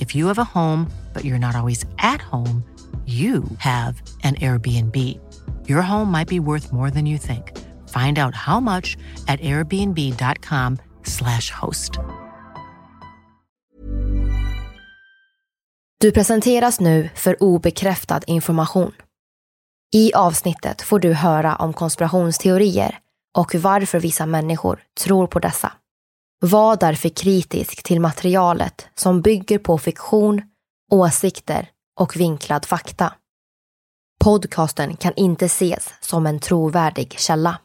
If you have a home, but you're not always at home, you have an Airbnb. Your home might be worth more than you think. Find out how much at airbnb.com slash host. Du presenteras nu för obekräftad information. I avsnittet får du höra om konspirationsteorier och varför vissa människor tror på dessa. Var därför kritisk till materialet som bygger på fiktion, åsikter och vinklad fakta. Podcasten kan inte ses som en trovärdig källa.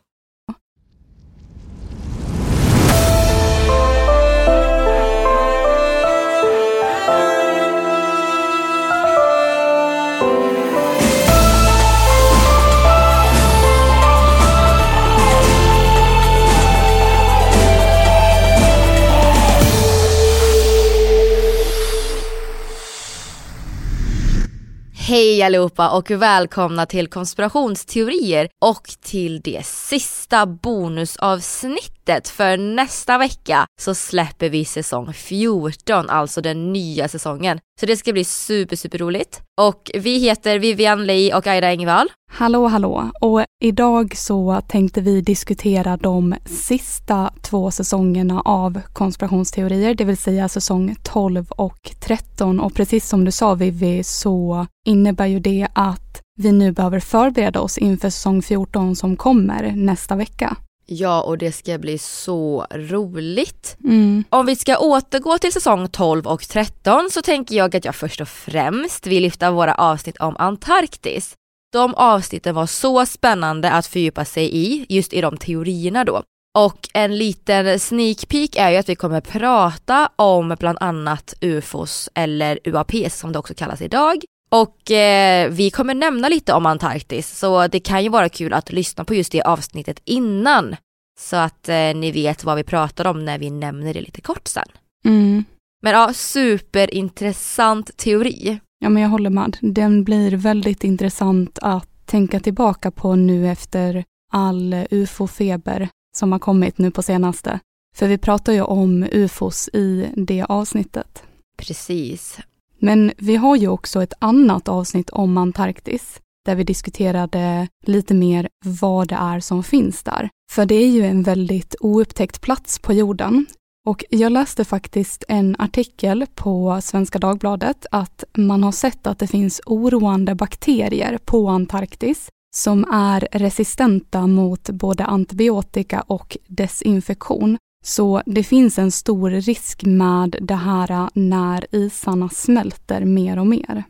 Hej allihopa och välkomna till konspirationsteorier och till det sista bonusavsnittet för nästa vecka så släpper vi säsong 14, alltså den nya säsongen. Så det ska bli super super roligt. Och vi heter Vivian Lei och Aida Engvall. Hallå hallå! Och idag så tänkte vi diskutera de sista två säsongerna av konspirationsteorier, det vill säga säsong 12 och 13. Och precis som du sa Vivi så innebär ju det att vi nu behöver förbereda oss inför säsong 14 som kommer nästa vecka. Ja, och det ska bli så roligt. Mm. Om vi ska återgå till säsong 12 och 13 så tänker jag att jag först och främst vill lyfta våra avsnitt om Antarktis. De avsnitten var så spännande att fördjupa sig i, just i de teorierna då. Och en liten sneak peek är ju att vi kommer prata om bland annat UFOs eller UAPs som det också kallas idag. Och eh, vi kommer nämna lite om Antarktis så det kan ju vara kul att lyssna på just det avsnittet innan. Så att eh, ni vet vad vi pratar om när vi nämner det lite kort sen. Mm. Men ja, superintressant teori. Ja, men jag håller med. Den blir väldigt intressant att tänka tillbaka på nu efter all ufo-feber som har kommit nu på senaste. För vi pratar ju om ufos i det avsnittet. Precis. Men vi har ju också ett annat avsnitt om Antarktis där vi diskuterade lite mer vad det är som finns där. För det är ju en väldigt oupptäckt plats på jorden. Och jag läste faktiskt en artikel på Svenska Dagbladet att man har sett att det finns oroande bakterier på Antarktis som är resistenta mot både antibiotika och desinfektion. Så det finns en stor risk med det här när isarna smälter mer och mer.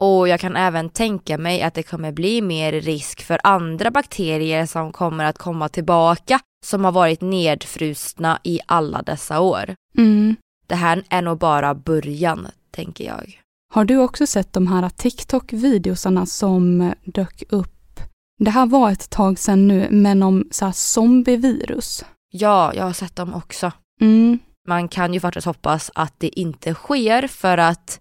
Och jag kan även tänka mig att det kommer bli mer risk för andra bakterier som kommer att komma tillbaka som har varit nedfrusna i alla dessa år. Mm. Det här är nog bara början, tänker jag. Har du också sett de här TikTok-videosarna som dök upp? Det här var ett tag sedan nu, men om så zombievirus. Ja, jag har sett dem också. Mm. Man kan ju faktiskt hoppas att det inte sker för att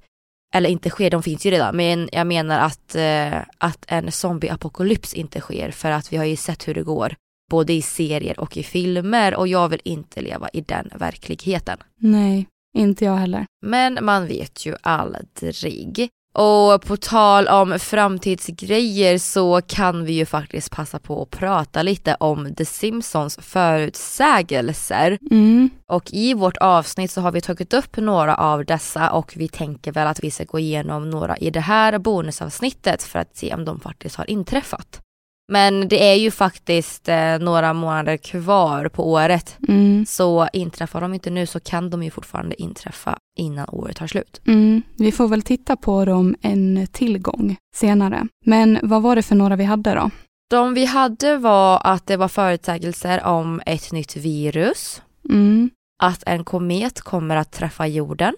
eller inte sker, de finns ju redan, men jag menar att, eh, att en zombieapokalyps inte sker för att vi har ju sett hur det går både i serier och i filmer och jag vill inte leva i den verkligheten. Nej, inte jag heller. Men man vet ju aldrig. Och på tal om framtidsgrejer så kan vi ju faktiskt passa på att prata lite om The Simpsons förutsägelser. Mm. Och i vårt avsnitt så har vi tagit upp några av dessa och vi tänker väl att vi ska gå igenom några i det här bonusavsnittet för att se om de faktiskt har inträffat. Men det är ju faktiskt eh, några månader kvar på året. Mm. Så inträffar de inte nu så kan de ju fortfarande inträffa innan året tar slut. Mm. Vi får väl titta på dem en tillgång senare. Men vad var det för några vi hade då? De vi hade var att det var förutsägelser om ett nytt virus, Mm. att en komet kommer att träffa jorden.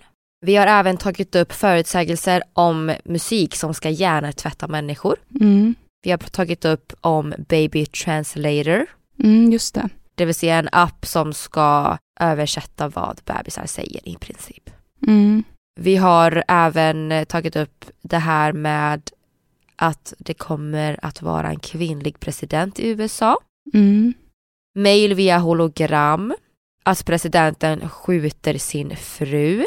Vi har även tagit upp förutsägelser om musik som ska hjärntvätta människor. Mm. Vi har tagit upp om Baby Translator, Mm, just det. det vill säga en app som ska översätta vad bebisar säger i princip. Mm. Vi har även tagit upp det här med att det kommer att vara en kvinnlig president i USA. Mm. Mail via hologram. Att presidenten skjuter sin fru.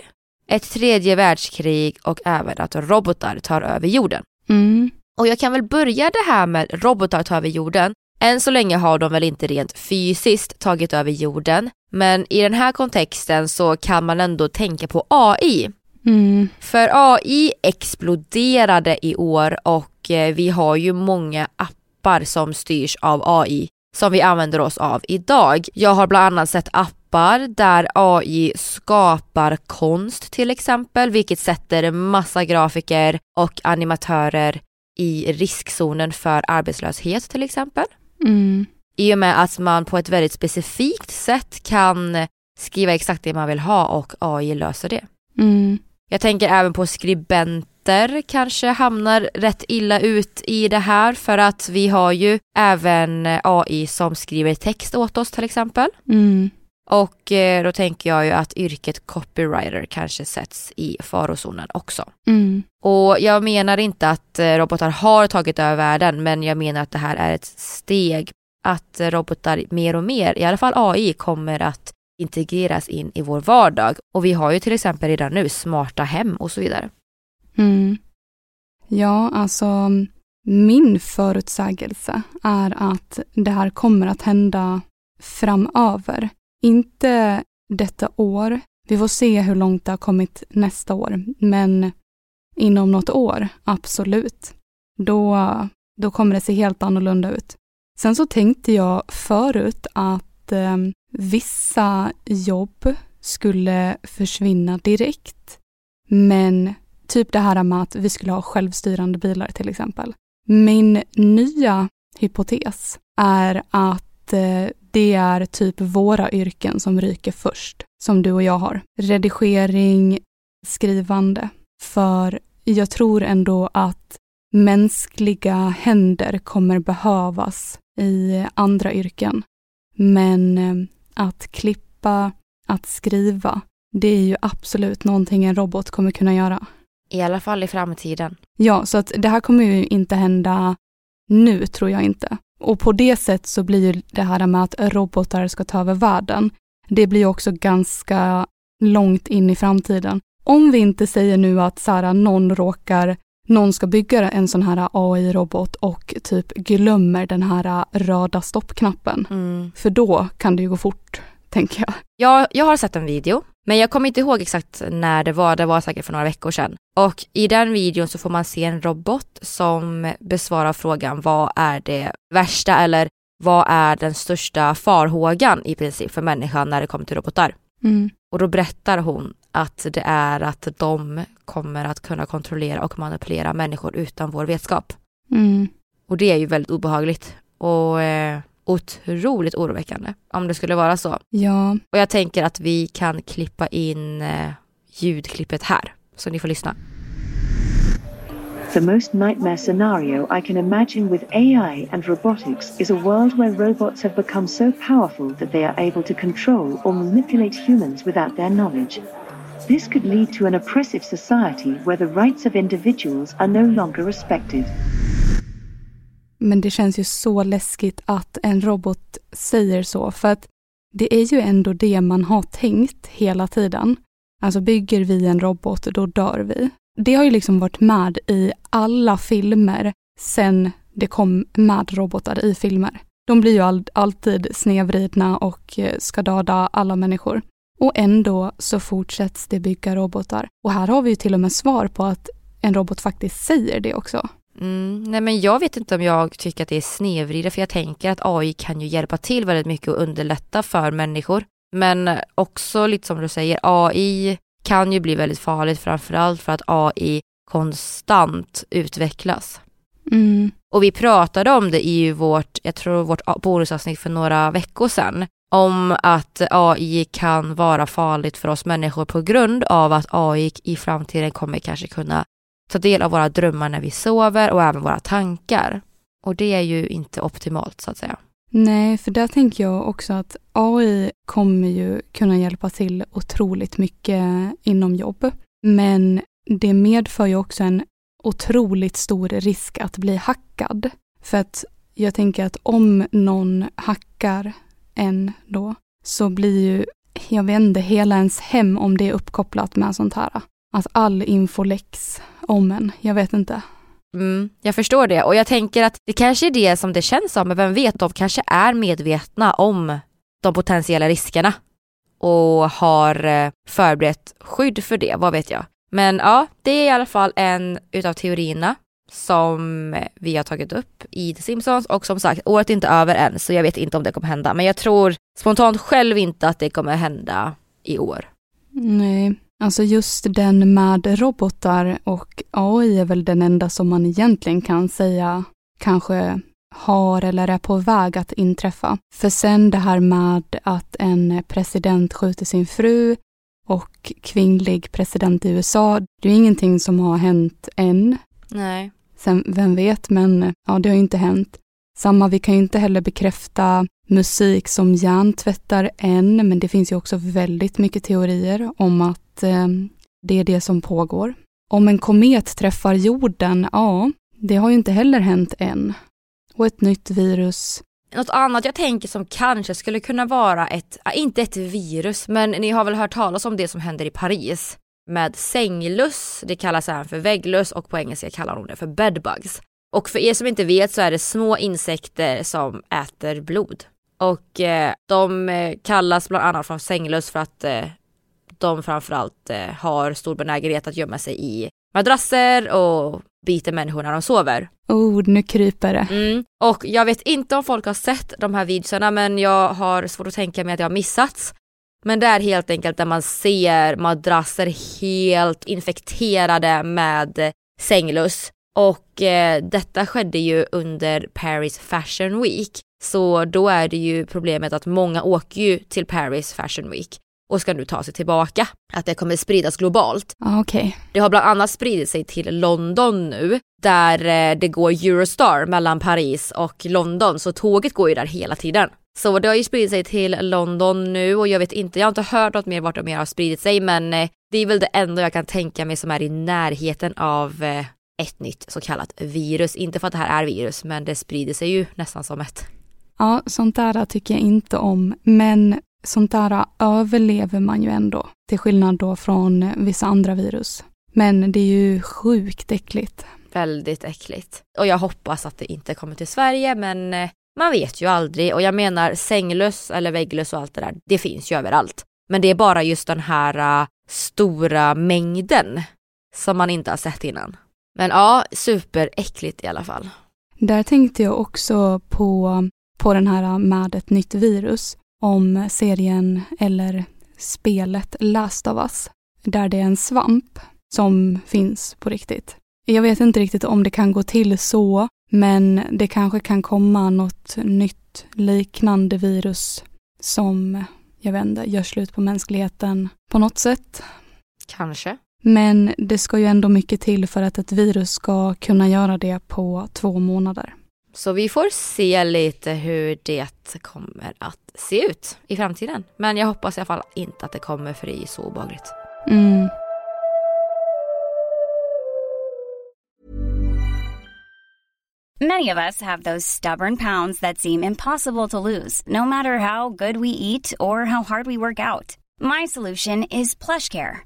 Ett tredje världskrig och även att robotar tar över jorden. Mm. Och jag kan väl börja det här med robotar tar över jorden. Än så länge har de väl inte rent fysiskt tagit över jorden. Men i den här kontexten så kan man ändå tänka på AI. Mm. För AI exploderade i år och eh, vi har ju många appar som styrs av AI som vi använder oss av idag. Jag har bland annat sett appar där AI skapar konst till exempel, vilket sätter massa grafiker och animatörer i riskzonen för arbetslöshet till exempel. Mm. I och med att man på ett väldigt specifikt sätt kan skriva exakt det man vill ha och AI löser det. Mm. Jag tänker även på skribenter kanske hamnar rätt illa ut i det här för att vi har ju även AI som skriver text åt oss till exempel. Mm. Och eh, då tänker jag ju att yrket copywriter kanske sätts i farozonen också. Mm. Och jag menar inte att eh, robotar har tagit över världen men jag menar att det här är ett steg att eh, robotar mer och mer, i alla fall AI, kommer att integreras in i vår vardag. Och vi har ju till exempel redan nu smarta hem och så vidare. Mm. Ja, alltså min förutsägelse är att det här kommer att hända framöver. Inte detta år. Vi får se hur långt det har kommit nästa år, men inom något år, absolut. Då, då kommer det se helt annorlunda ut. Sen så tänkte jag förut att eh, vissa jobb skulle försvinna direkt. Men typ det här med att vi skulle ha självstyrande bilar till exempel. Min nya hypotes är att eh, det är typ våra yrken som ryker först, som du och jag har. Redigering, skrivande. För jag tror ändå att mänskliga händer kommer behövas i andra yrken. Men eh, att klippa, att skriva, det är ju absolut någonting en robot kommer kunna göra. I alla fall i framtiden. Ja, så att det här kommer ju inte hända nu, tror jag inte. Och på det sätt så blir ju det här med att robotar ska ta över världen, det blir också ganska långt in i framtiden. Om vi inte säger nu att så här, någon råkar, någon ska bygga en sån här AI-robot och typ glömmer den här röda stoppknappen. Mm. För då kan det ju gå fort, tänker jag. Jag, jag har sett en video, men jag kommer inte ihåg exakt när det var, det var säkert för några veckor sedan. Och i den videon så får man se en robot som besvarar frågan vad är det värsta eller vad är den största farhågan i princip för människan när det kommer till robotar? Mm. Och då berättar hon att det är att de kommer att kunna kontrollera och manipulera människor utan vår vetskap. Mm. Och det är ju väldigt obehagligt och eh, otroligt oroväckande om det skulle vara så. Ja, Och jag tänker att vi kan klippa in eh, ljudklippet här så ni får lyssna. The most nightmare scenario I can imagine with AI and robotics is a world where robots have become so powerful that they are able to control or manipulate humans without their knowledge. This could lead to an oppressive society where the rights of individuals are no longer respected. Men det känns ju så läskigt att en robot säger så, för att det är ju ändå det man har tänkt hela tiden. Alltså bygger vi en robot, då dör vi. Det har ju liksom varit med i alla filmer sen det kom med robotar i filmer. De blir ju all, alltid snedvridna och eh, ska döda alla människor. Och ändå så fortsätts det bygga robotar. Och här har vi ju till och med svar på att en robot faktiskt säger det också. Mm, nej men jag vet inte om jag tycker att det är snedvridet för jag tänker att AI kan ju hjälpa till väldigt mycket och underlätta för människor. Men också lite som du säger, AI kan ju bli väldigt farligt framförallt för att AI konstant utvecklas. Mm. Och vi pratade om det i vårt, jag tror vårt bonusavsnitt för några veckor sedan, om att AI kan vara farligt för oss människor på grund av att AI i framtiden kommer kanske kunna ta del av våra drömmar när vi sover och även våra tankar. Och det är ju inte optimalt så att säga. Nej, för där tänker jag också att AI kommer ju kunna hjälpa till otroligt mycket inom jobb. Men det medför ju också en otroligt stor risk att bli hackad. För att jag tänker att om någon hackar en då, så blir ju, jag vet inte, hela ens hem om det är uppkopplat med sånt här. Att all info läcks om en, jag vet inte. Mm, jag förstår det och jag tänker att det kanske är det som det känns som, men vem vet, de kanske är medvetna om de potentiella riskerna och har eh, förberett skydd för det, vad vet jag. Men ja, det är i alla fall en utav teorierna som vi har tagit upp i The Simpsons och som sagt, året är inte över än så jag vet inte om det kommer hända. Men jag tror spontant själv inte att det kommer hända i år. Nej, alltså just den med robotar och AI är väl den enda som man egentligen kan säga kanske har eller är på väg att inträffa. För sen det här med att en president skjuter sin fru och kvinnlig president i USA, det är ingenting som har hänt än. Nej. Sen, vem vet, men ja, det har ju inte hänt. Samma, vi kan ju inte heller bekräfta musik som hjärntvättar än, men det finns ju också väldigt mycket teorier om att eh, det är det som pågår. Om en komet träffar jorden, ja, det har ju inte heller hänt än. Och ett nytt virus. Något annat jag tänker som kanske skulle kunna vara ett, inte ett virus, men ni har väl hört talas om det som händer i Paris? med sänglöss, det kallas även för vägglöss och på engelska kallar de det för bedbugs. Och för er som inte vet så är det små insekter som äter blod. Och eh, de eh, kallas bland annat för sänglöss för att eh, de framförallt eh, har stor benägenhet att gömma sig i madrasser och biter människor när de sover. Oh, nu kryper det. Mm. Och jag vet inte om folk har sett de här videorna men jag har svårt att tänka mig att jag har missats. Men det är helt enkelt där man ser madrasser helt infekterade med sänglöss. Och eh, detta skedde ju under Paris Fashion Week. Så då är det ju problemet att många åker ju till Paris Fashion Week och ska nu ta sig tillbaka. Att det kommer spridas globalt. Okay. Det har bland annat spridit sig till London nu där eh, det går Eurostar mellan Paris och London så tåget går ju där hela tiden. Så det har ju spridit sig till London nu och jag vet inte, jag har inte hört något mer vart de mer har spridit sig men eh, det är väl det enda jag kan tänka mig som är i närheten av eh, ett nytt så kallat virus. Inte för att det här är virus men det sprider sig ju nästan som ett. Ja, sånt där tycker jag inte om men sånt där överlever man ju ändå. Till skillnad då från vissa andra virus. Men det är ju sjukt äckligt. Väldigt äckligt. Och jag hoppas att det inte kommer till Sverige men eh, man vet ju aldrig och jag menar sänglöss eller vägglöss och allt det där, det finns ju överallt. Men det är bara just den här uh, stora mängden som man inte har sett innan. Men ja, superäckligt i alla fall. Där tänkte jag också på, på den här med ett nytt virus, om serien eller spelet Last of Us, där det är en svamp som finns på riktigt. Jag vet inte riktigt om det kan gå till så, men det kanske kan komma något nytt liknande virus som, jag vet inte, gör slut på mänskligheten på något sätt. Kanske. Men det ska ju ändå mycket till för att ett virus ska kunna göra det på två månader. Så vi får se lite hur det kommer att se ut i framtiden. Men jag hoppas i alla fall inte att det kommer för det är så obehagligt. Mm. Many of us have those stubborn pounds that seem impossible to lose, no matter how good we eat or how hard we work out. My solution is PlushCare.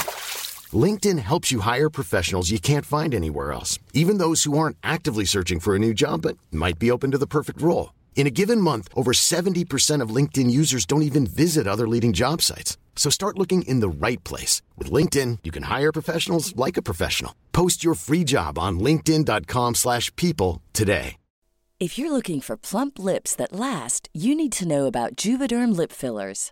LinkedIn helps you hire professionals you can't find anywhere else, even those who aren't actively searching for a new job but might be open to the perfect role. In a given month, over 70% of LinkedIn users don't even visit other leading job sites. So start looking in the right place. With LinkedIn, you can hire professionals like a professional. Post your free job on linkedin.com slash people today. If you're looking for plump lips that last, you need to know about Juvederm lip fillers.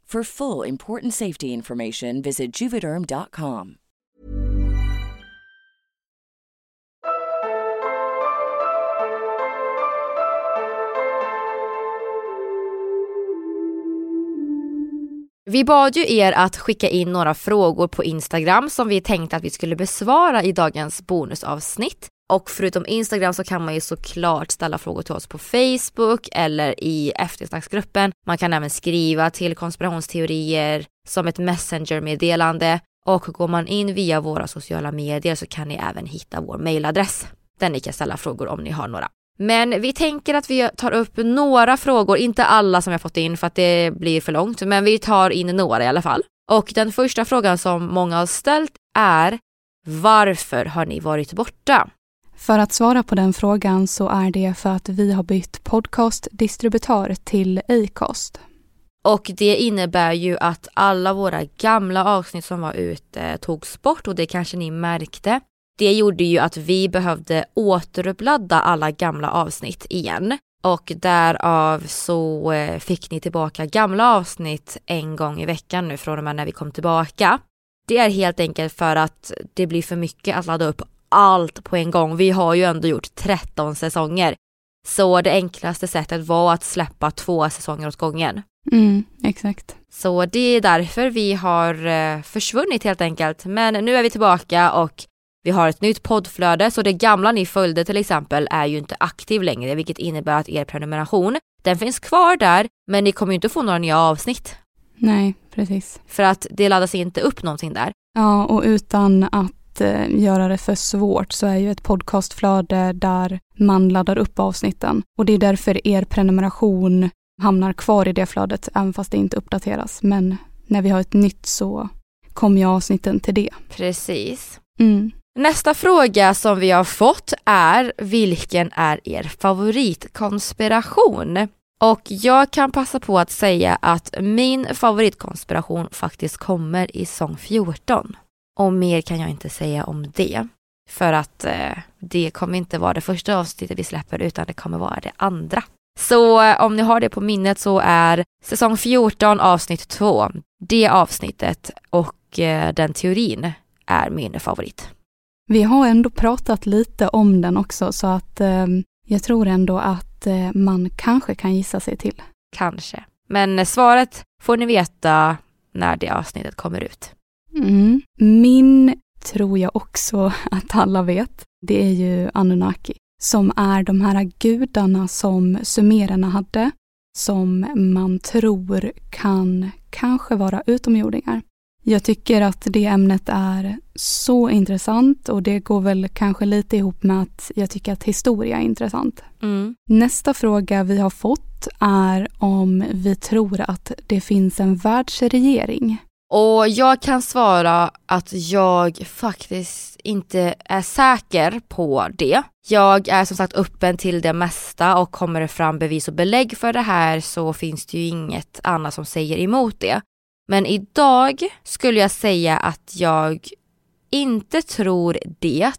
For full important safety information, visit juvederm.com. Vi bad ju er att skicka in några frågor på Instagram som vi tänkte att vi skulle besvara i dagens bonusavsnitt. Och förutom Instagram så kan man ju såklart ställa frågor till oss på Facebook eller i eftersnacksgruppen. Man kan även skriva till konspirationsteorier som ett messengermeddelande och går man in via våra sociala medier så kan ni även hitta vår mailadress där ni kan ställa frågor om ni har några. Men vi tänker att vi tar upp några frågor, inte alla som jag fått in för att det blir för långt, men vi tar in några i alla fall. Och den första frågan som många har ställt är varför har ni varit borta? För att svara på den frågan så är det för att vi har bytt podcastdistributör till Acast. Och det innebär ju att alla våra gamla avsnitt som var ute togs bort och det kanske ni märkte. Det gjorde ju att vi behövde återuppladda alla gamla avsnitt igen. Och därav så eh, fick ni tillbaka gamla avsnitt en gång i veckan nu från och med när vi kom tillbaka. Det är helt enkelt för att det blir för mycket att ladda upp allt på en gång. Vi har ju ändå gjort 13 säsonger. Så det enklaste sättet var att släppa två säsonger åt gången. Mm, exakt. Så det är därför vi har eh, försvunnit helt enkelt. Men nu är vi tillbaka och vi har ett nytt poddflöde så det gamla ni följde till exempel är ju inte aktiv längre vilket innebär att er prenumeration den finns kvar där men ni kommer ju inte få några nya avsnitt. Nej, precis. För att det laddas inte upp någonting där. Ja, och utan att eh, göra det för svårt så är ju ett podcastflöde där man laddar upp avsnitten. Och det är därför er prenumeration hamnar kvar i det flödet även fast det inte uppdateras. Men när vi har ett nytt så kommer ju avsnitten till det. Precis. Mm. Nästa fråga som vi har fått är vilken är er favoritkonspiration? Och jag kan passa på att säga att min favoritkonspiration faktiskt kommer i sång 14. Och mer kan jag inte säga om det. För att eh, det kommer inte vara det första avsnittet vi släpper utan det kommer vara det andra. Så eh, om ni har det på minnet så är säsong 14 avsnitt 2 det avsnittet och eh, den teorin är min favorit. Vi har ändå pratat lite om den också så att eh, jag tror ändå att eh, man kanske kan gissa sig till. Kanske. Men svaret får ni veta när det avsnittet kommer ut. Mm. Min tror jag också att alla vet. Det är ju Anunnaki som är de här gudarna som sumererna hade som man tror kan kanske vara utomjordingar. Jag tycker att det ämnet är så intressant och det går väl kanske lite ihop med att jag tycker att historia är intressant. Mm. Nästa fråga vi har fått är om vi tror att det finns en världsregering. Och jag kan svara att jag faktiskt inte är säker på det. Jag är som sagt öppen till det mesta och kommer det fram bevis och belägg för det här så finns det ju inget annat som säger emot det. Men idag skulle jag säga att jag inte tror det.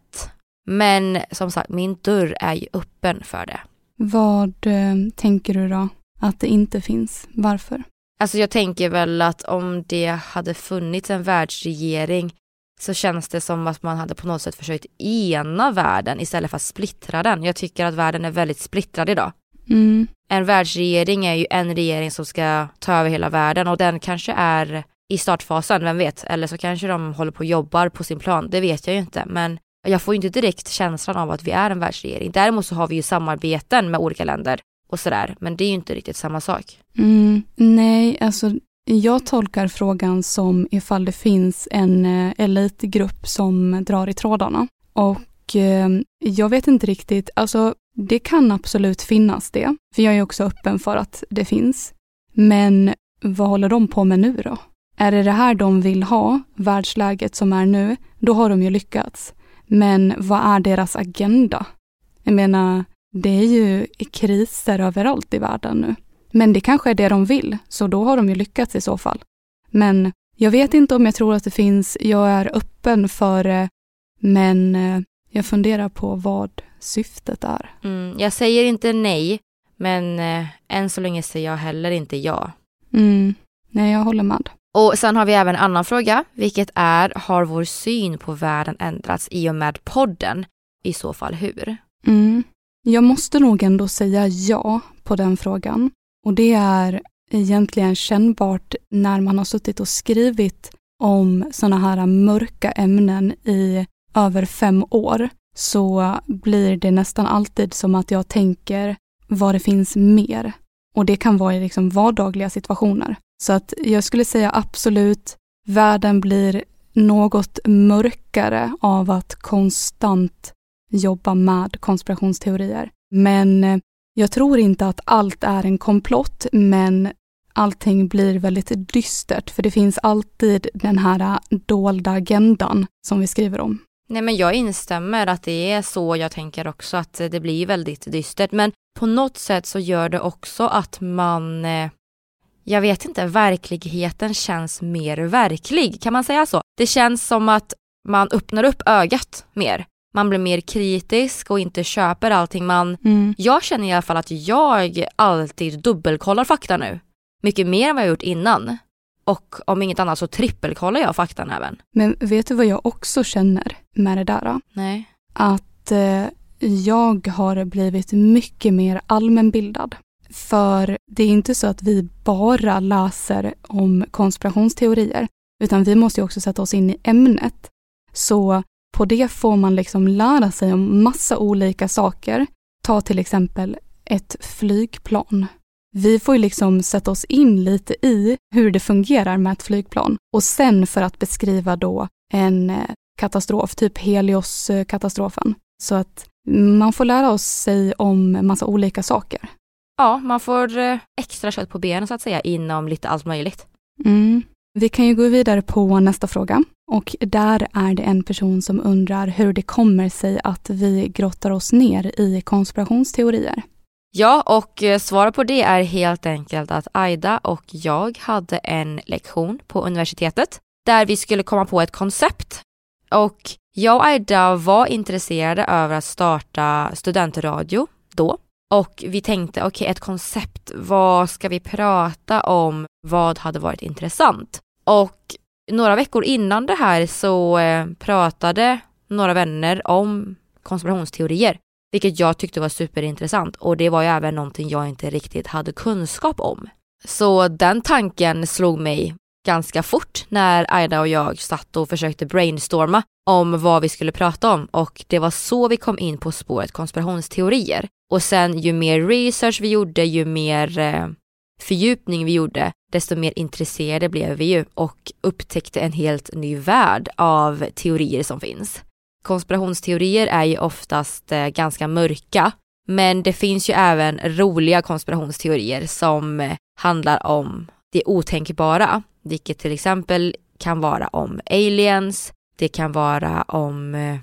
Men som sagt, min dörr är ju öppen för det. Vad eh, tänker du då att det inte finns? Varför? Alltså jag tänker väl att om det hade funnits en världsregering så känns det som att man hade på något sätt försökt ena världen istället för att splittra den. Jag tycker att världen är väldigt splittrad idag. Mm. En världsregering är ju en regering som ska ta över hela världen och den kanske är i startfasen, vem vet? Eller så kanske de håller på och jobbar på sin plan, det vet jag ju inte. Men jag får ju inte direkt känslan av att vi är en världsregering. Däremot så har vi ju samarbeten med olika länder och sådär, men det är ju inte riktigt samma sak. Mm, nej, alltså jag tolkar frågan som ifall det finns en eh, elitgrupp som drar i trådarna. Och eh, jag vet inte riktigt, alltså det kan absolut finnas det, för jag är också öppen för att det finns. Men vad håller de på med nu då? Är det det här de vill ha, världsläget som är nu, då har de ju lyckats. Men vad är deras agenda? Jag menar, det är ju kriser överallt i världen nu. Men det kanske är det de vill, så då har de ju lyckats i så fall. Men jag vet inte om jag tror att det finns, jag är öppen för det, men eh, jag funderar på vad syftet är. Mm, jag säger inte nej, men eh, än så länge säger jag heller inte ja. Mm, nej, jag håller med. Och sen har vi även en annan fråga, vilket är, har vår syn på världen ändrats i och med podden? I så fall hur? Mm. Jag måste nog ändå säga ja på den frågan. Och det är egentligen kännbart när man har suttit och skrivit om sådana här mörka ämnen i över fem år så blir det nästan alltid som att jag tänker vad det finns mer. Och det kan vara i liksom vardagliga situationer. Så att jag skulle säga absolut, världen blir något mörkare av att konstant jobba med konspirationsteorier. Men eh, jag tror inte att allt är en komplott, men allting blir väldigt dystert, för det finns alltid den här eh, dolda agendan som vi skriver om. Nej men jag instämmer att det är så jag tänker också, att eh, det blir väldigt dystert. Men på något sätt så gör det också att man, jag vet inte, verkligheten känns mer verklig. Kan man säga så? Det känns som att man öppnar upp ögat mer man blir mer kritisk och inte köper allting man... Mm. Jag känner i alla fall att jag alltid dubbelkollar fakta nu. Mycket mer än vad jag gjort innan. Och om inget annat så trippelkollar jag faktan även. Men vet du vad jag också känner med det där? Nej. Att eh, jag har blivit mycket mer allmänbildad. För det är inte så att vi bara läser om konspirationsteorier, utan vi måste också sätta oss in i ämnet. Så på det får man liksom lära sig om massa olika saker. Ta till exempel ett flygplan. Vi får ju liksom sätta oss in lite i hur det fungerar med ett flygplan och sen för att beskriva då en eh, katastrof, typ Helios-katastrofen. Så att man får lära sig om massa olika saker. Ja, man får eh, extra kött på benen så att säga inom lite allt möjligt. Mm. Vi kan ju gå vidare på nästa fråga. Och där är det en person som undrar hur det kommer sig att vi grottar oss ner i konspirationsteorier. Ja, och eh, svaret på det är helt enkelt att Aida och jag hade en lektion på universitetet där vi skulle komma på ett koncept. Och jag och Aida var intresserade över att starta studentradio då. Och vi tänkte, okej, okay, ett koncept, vad ska vi prata om? Vad hade varit intressant? Och några veckor innan det här så eh, pratade några vänner om konspirationsteorier, vilket jag tyckte var superintressant och det var ju även någonting jag inte riktigt hade kunskap om. Så den tanken slog mig ganska fort när Aida och jag satt och försökte brainstorma om vad vi skulle prata om och det var så vi kom in på spåret konspirationsteorier. Och sen ju mer research vi gjorde, ju mer eh, fördjupning vi gjorde, desto mer intresserade blev vi ju och upptäckte en helt ny värld av teorier som finns. Konspirationsteorier är ju oftast eh, ganska mörka, men det finns ju även roliga konspirationsteorier som eh, handlar om det otänkbara, vilket till exempel kan vara om aliens, det kan vara om eh,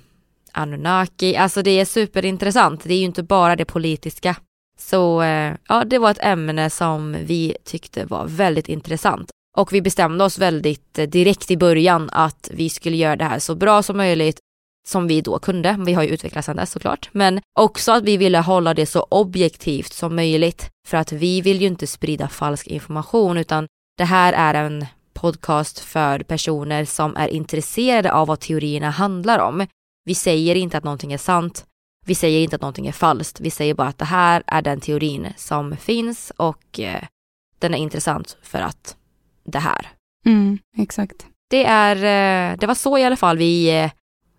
Anunnaki, alltså det är superintressant. Det är ju inte bara det politiska. Så eh, ja, det var ett ämne som vi tyckte var väldigt intressant. Och vi bestämde oss väldigt eh, direkt i början att vi skulle göra det här så bra som möjligt som vi då kunde. Vi har ju utvecklats sedan dess såklart. Men också att vi ville hålla det så objektivt som möjligt. För att vi vill ju inte sprida falsk information utan det här är en podcast för personer som är intresserade av vad teorierna handlar om. Vi säger inte att någonting är sant. Vi säger inte att någonting är falskt. Vi säger bara att det här är den teorin som finns och eh, den är intressant för att det här. Mm, exakt. Det, är, eh, det var så i alla fall vi eh,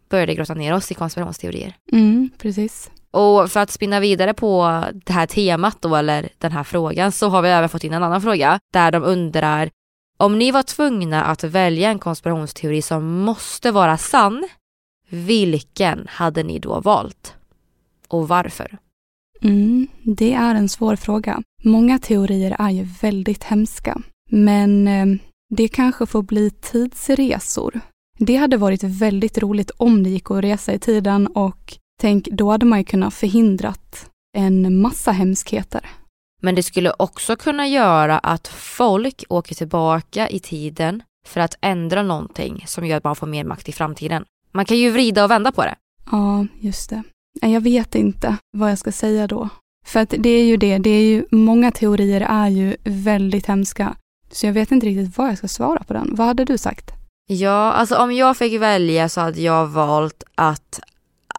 började grotta ner oss i konspirationsteorier. Mm, precis. Och för att spinna vidare på det här temat då, eller den här frågan, så har vi även fått in en annan fråga där de undrar om ni var tvungna att välja en konspirationsteori som måste vara sann, vilken hade ni då valt? Och varför? Mm, det är en svår fråga. Många teorier är ju väldigt hemska. Men eh, det kanske får bli tidsresor. Det hade varit väldigt roligt om det gick att resa i tiden och tänk, då hade man ju kunnat förhindrat en massa hemskheter. Men det skulle också kunna göra att folk åker tillbaka i tiden för att ändra någonting som gör att man får mer makt i framtiden. Man kan ju vrida och vända på det. Ja, just det. Jag vet inte vad jag ska säga då. För att det är ju det, det är ju, många teorier är ju väldigt hemska. Så jag vet inte riktigt vad jag ska svara på den. Vad hade du sagt? Ja, alltså om jag fick välja så hade jag valt att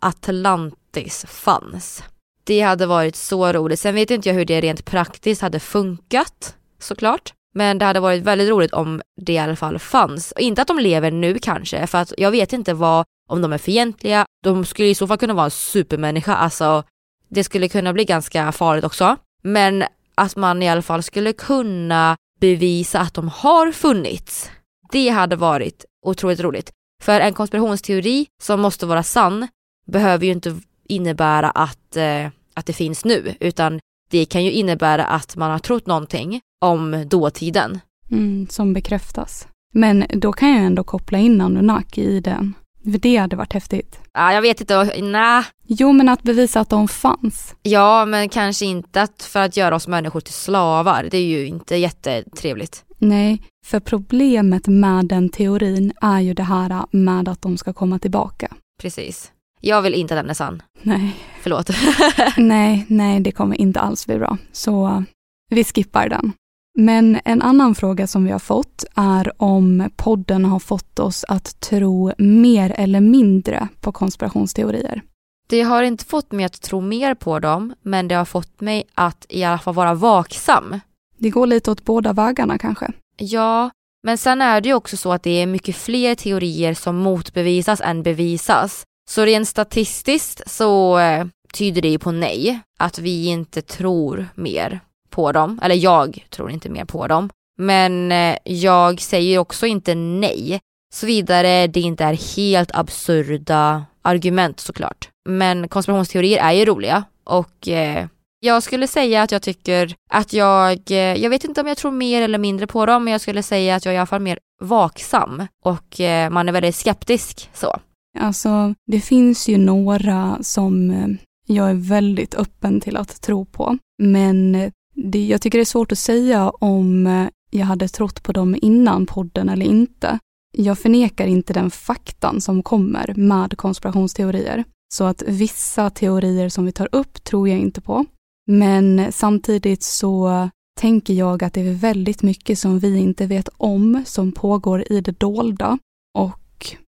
Atlantis fanns. Det hade varit så roligt. Sen vet inte jag hur det rent praktiskt hade funkat såklart. Men det hade varit väldigt roligt om det i alla fall fanns. Inte att de lever nu kanske, för att jag vet inte vad, om de är fientliga. De skulle i så fall kunna vara en supermänniska, alltså det skulle kunna bli ganska farligt också. Men att man i alla fall skulle kunna bevisa att de har funnits. Det hade varit otroligt roligt. För en konspirationsteori som måste vara sann behöver ju inte innebära att, eh, att det finns nu, utan det kan ju innebära att man har trott någonting om dåtiden. Mm, som bekräftas. Men då kan jag ändå koppla in Anunnaki i den. För det hade varit häftigt. Ja, jag vet inte, nej. Jo, men att bevisa att de fanns. Ja, men kanske inte att för att göra oss människor till slavar. Det är ju inte jättetrevligt. Nej, för problemet med den teorin är ju det här med att de ska komma tillbaka. Precis. Jag vill inte att den är sann. Nej. Förlåt. nej, nej, det kommer inte alls bli bra. Så vi skippar den. Men en annan fråga som vi har fått är om podden har fått oss att tro mer eller mindre på konspirationsteorier. Det har inte fått mig att tro mer på dem, men det har fått mig att i alla fall vara vaksam. Det går lite åt båda vägarna kanske. Ja, men sen är det ju också så att det är mycket fler teorier som motbevisas än bevisas. Så rent statistiskt så eh, tyder det ju på nej, att vi inte tror mer på dem, eller jag tror inte mer på dem. Men eh, jag säger också inte nej, såvida det inte är helt absurda argument såklart. Men konspirationsteorier är ju roliga och eh, jag skulle säga att jag tycker att jag, eh, jag vet inte om jag tror mer eller mindre på dem, men jag skulle säga att jag är i alla fall mer vaksam och eh, man är väldigt skeptisk så. Alltså, det finns ju några som eh, jag är väldigt öppen till att tro på, men eh, det, jag tycker det är svårt att säga om eh, jag hade trott på dem innan podden eller inte. Jag förnekar inte den faktan som kommer med konspirationsteorier. Så att vissa teorier som vi tar upp tror jag inte på. Men samtidigt så tänker jag att det är väldigt mycket som vi inte vet om som pågår i det dolda. Och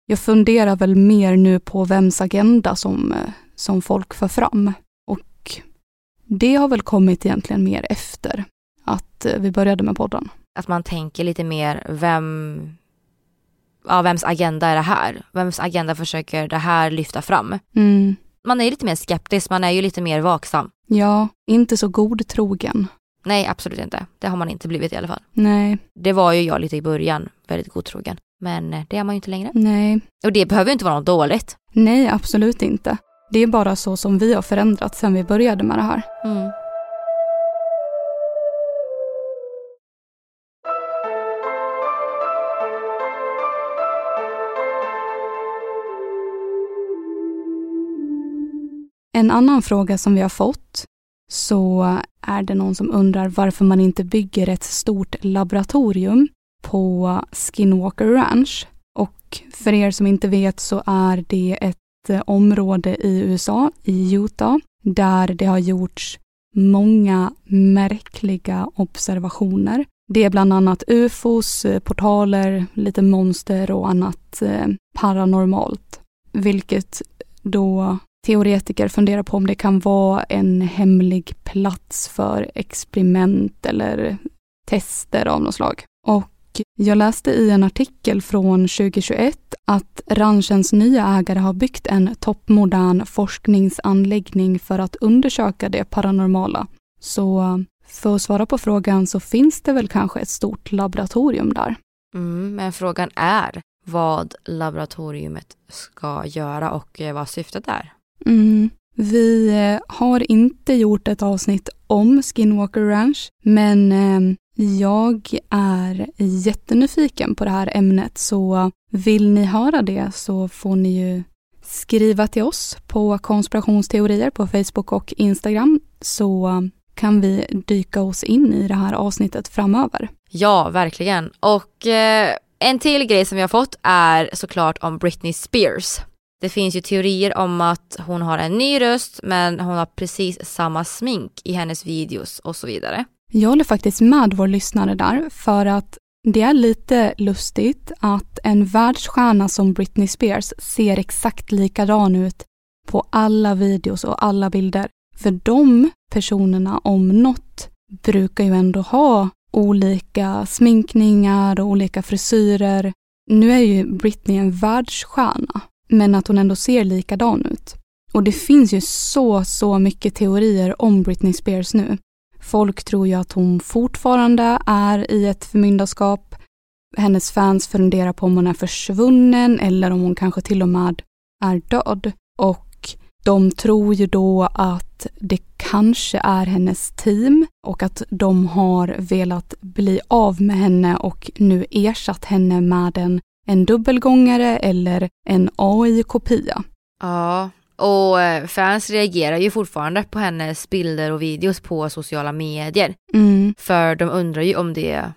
jag funderar väl mer nu på vems agenda som, eh, som folk för fram. Det har väl kommit egentligen mer efter att eh, vi började med podden. att man tänker lite mer vem, ja, vems agenda är det här? Vems agenda försöker det här lyfta fram? Mm. Man är lite mer skeptisk, man är ju lite mer vaksam. Ja, inte så godtrogen. Nej, absolut inte. Det har man inte blivit i alla fall. Nej, Det var ju jag lite i början, väldigt godtrogen. Men eh, det är man ju inte längre. nej, Och det behöver ju inte vara något dåligt. nej, absolut inte. Det är bara så som vi har förändrats sedan vi började med det här. Mm. En annan fråga som vi har fått så är det någon som undrar varför man inte bygger ett stort laboratorium på Skinwalker Ranch. Och för er som inte vet så är det ett eh, område i USA, i Utah, där det har gjorts många märkliga observationer. Det är bland annat ufos, eh, portaler, lite monster och annat eh, paranormalt. Vilket då teoretiker funderar på om det kan vara en hemlig plats för experiment eller tester av något slag. Och jag läste i en artikel från 2021 att ranchens nya ägare har byggt en toppmodern forskningsanläggning för att undersöka det paranormala. Så för att svara på frågan så finns det väl kanske ett stort laboratorium där. Mm, men frågan är vad laboratoriet ska göra och eh, vad syftet är. Mm. Vi eh, har inte gjort ett avsnitt om Skinwalker Ranch, men eh, jag är jättenyfiken på det här ämnet så vill ni höra det så får ni ju skriva till oss på konspirationsteorier på Facebook och Instagram så kan vi dyka oss in i det här avsnittet framöver. Ja, verkligen. Och eh, en till grej som vi har fått är såklart om Britney Spears. Det finns ju teorier om att hon har en ny röst men hon har precis samma smink i hennes videos och så vidare. Jag håller faktiskt med vår lyssnare där för att det är lite lustigt att en världsstjärna som Britney Spears ser exakt likadan ut på alla videos och alla bilder. För de personerna om något brukar ju ändå ha olika sminkningar och olika frisyrer. Nu är ju Britney en världsstjärna, men att hon ändå ser likadan ut. Och det finns ju så, så mycket teorier om Britney Spears nu. Folk tror ju att hon fortfarande är i ett förmyndarskap. Hennes fans funderar på om hon är försvunnen eller om hon kanske till och med är död. Och de tror ju då att det kanske är hennes team och att de har velat bli av med henne och nu ersatt henne med en, en dubbelgångare eller en AI-kopia. Ja, och eh, fans reagerar ju fortfarande på hennes bilder och videos på sociala medier. Mm. För de undrar ju om det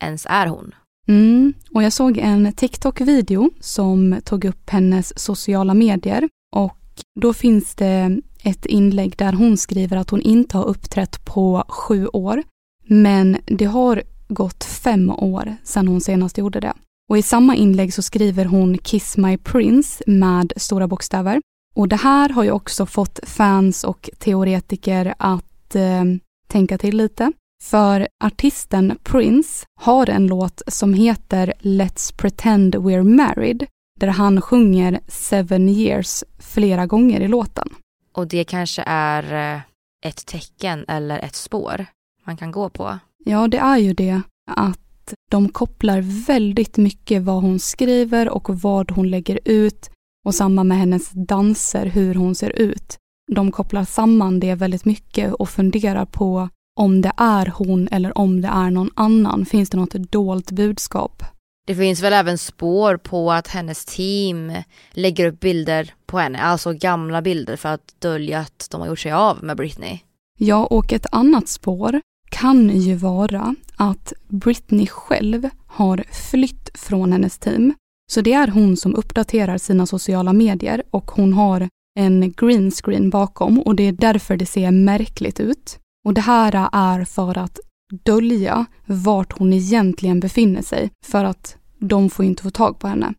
ens är hon. Mm. Och jag såg en TikTok-video som tog upp hennes sociala medier och då finns det ett inlägg där hon skriver att hon inte har uppträtt på sju år. Men det har gått fem år sedan hon senast gjorde det. Och i samma inlägg så skriver hon Kiss My Prince med stora bokstäver. Och det här har ju också fått fans och teoretiker att eh, tänka till lite. För artisten Prince har en låt som heter Let's pretend we're married där han sjunger seven years flera gånger i låten. Och det kanske är eh, ett tecken eller ett spår man kan gå på. Ja, det är ju det att de kopplar väldigt mycket vad hon skriver och vad hon lägger ut och samma med hennes danser, hur hon ser ut. De kopplar samman det väldigt mycket och funderar på om det är hon eller om det är någon annan. Finns det något dolt budskap? Det finns väl även spår på att hennes team lägger upp bilder på henne, alltså gamla bilder för att dölja att de har gjort sig av med Britney. Ja, och ett annat spår kan ju vara att Britney själv har flytt från hennes team. Så det är hon som uppdaterar sina sociala medier och hon har en green screen bakom och det är därför det ser märkligt ut. Och det här är för att dölja vart hon egentligen befinner sig för att de får inte få tag på henne.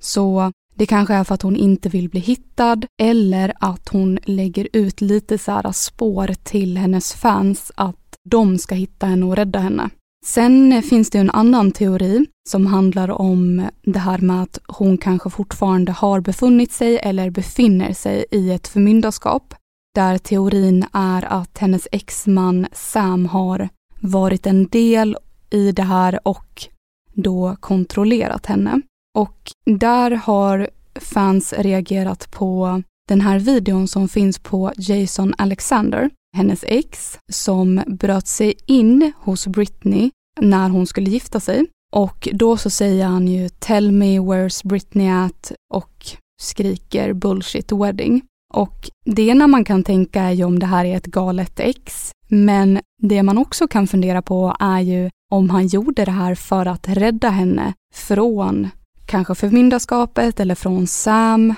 Så det kanske är för att hon inte vill bli hittad eller att hon lägger ut lite så här spår till hennes fans att de ska hitta henne och rädda henne. Sen eh, finns det en annan teori som handlar om det här med att hon kanske fortfarande har befunnit sig eller befinner sig i ett förmyndarskap. Där teorin är att hennes exman Sam har varit en del i det här och då kontrollerat henne. Och där har fans reagerat på den här videon som finns på Jason Alexander, hennes ex, som bröt sig in hos Britney när hon skulle gifta sig. Och då så säger han ju “Tell me where's Britney at” och skriker “Bullshit wedding”. Och det ena man kan tänka är ju om det här är ett galet ex. Men det man också kan fundera på är ju om han gjorde det här för att rädda henne från kanske förmyndarskapet eller från Sam.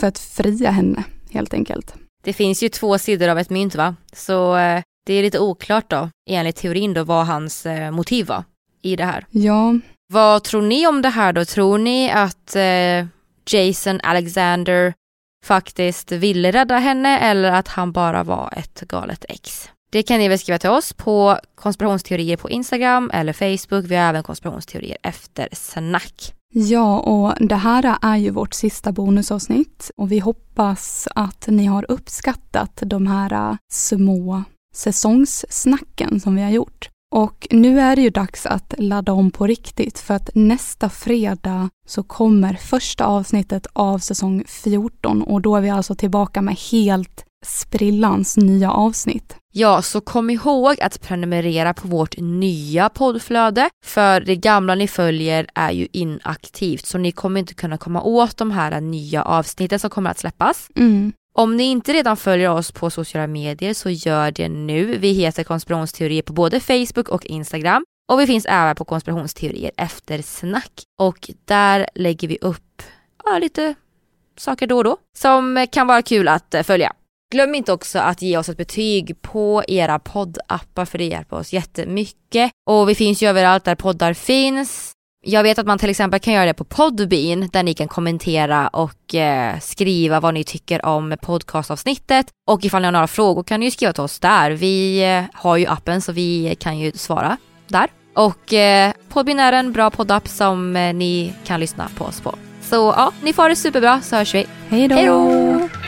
För att fria henne helt enkelt. Det finns ju två sidor av ett mynt va? Så eh, det är lite oklart då, enligt teorin då, vad hans eh, motiv var i det här. Ja. Vad tror ni om det här då? Tror ni att eh, Jason Alexander faktiskt ville rädda henne eller att han bara var ett galet ex? Det kan ni väl skriva till oss på konspirationsteorier på Instagram eller Facebook. Vi har även konspirationsteorier efter snack. Ja, och det här är ju vårt sista bonusavsnitt och vi hoppas att ni har uppskattat de här små säsongssnacken som vi har gjort. Och nu är det ju dags att ladda om på riktigt för att nästa fredag så kommer första avsnittet av säsong 14 och då är vi alltså tillbaka med helt sprillans nya avsnitt. Ja, så kom ihåg att prenumerera på vårt nya poddflöde för det gamla ni följer är ju inaktivt så ni kommer inte kunna komma åt de här nya avsnitten som kommer att släppas. Mm. Om ni inte redan följer oss på sociala medier så gör det nu. Vi heter konspirationsteorier på både Facebook och Instagram och vi finns även på konspirationsteorier efter snack och där lägger vi upp ja, lite saker då och då som kan vara kul att följa. Glöm inte också att ge oss ett betyg på era poddappar för det hjälper oss jättemycket. Och vi finns ju överallt där poddar finns. Jag vet att man till exempel kan göra det på Podbean där ni kan kommentera och eh, skriva vad ni tycker om podcastavsnittet. Och ifall ni har några frågor kan ni ju skriva till oss där. Vi eh, har ju appen så vi kan ju svara där. Och eh, Podbean är en bra poddapp som eh, ni kan lyssna på oss på. Så ja, ni får det superbra så hörs vi. Hej då!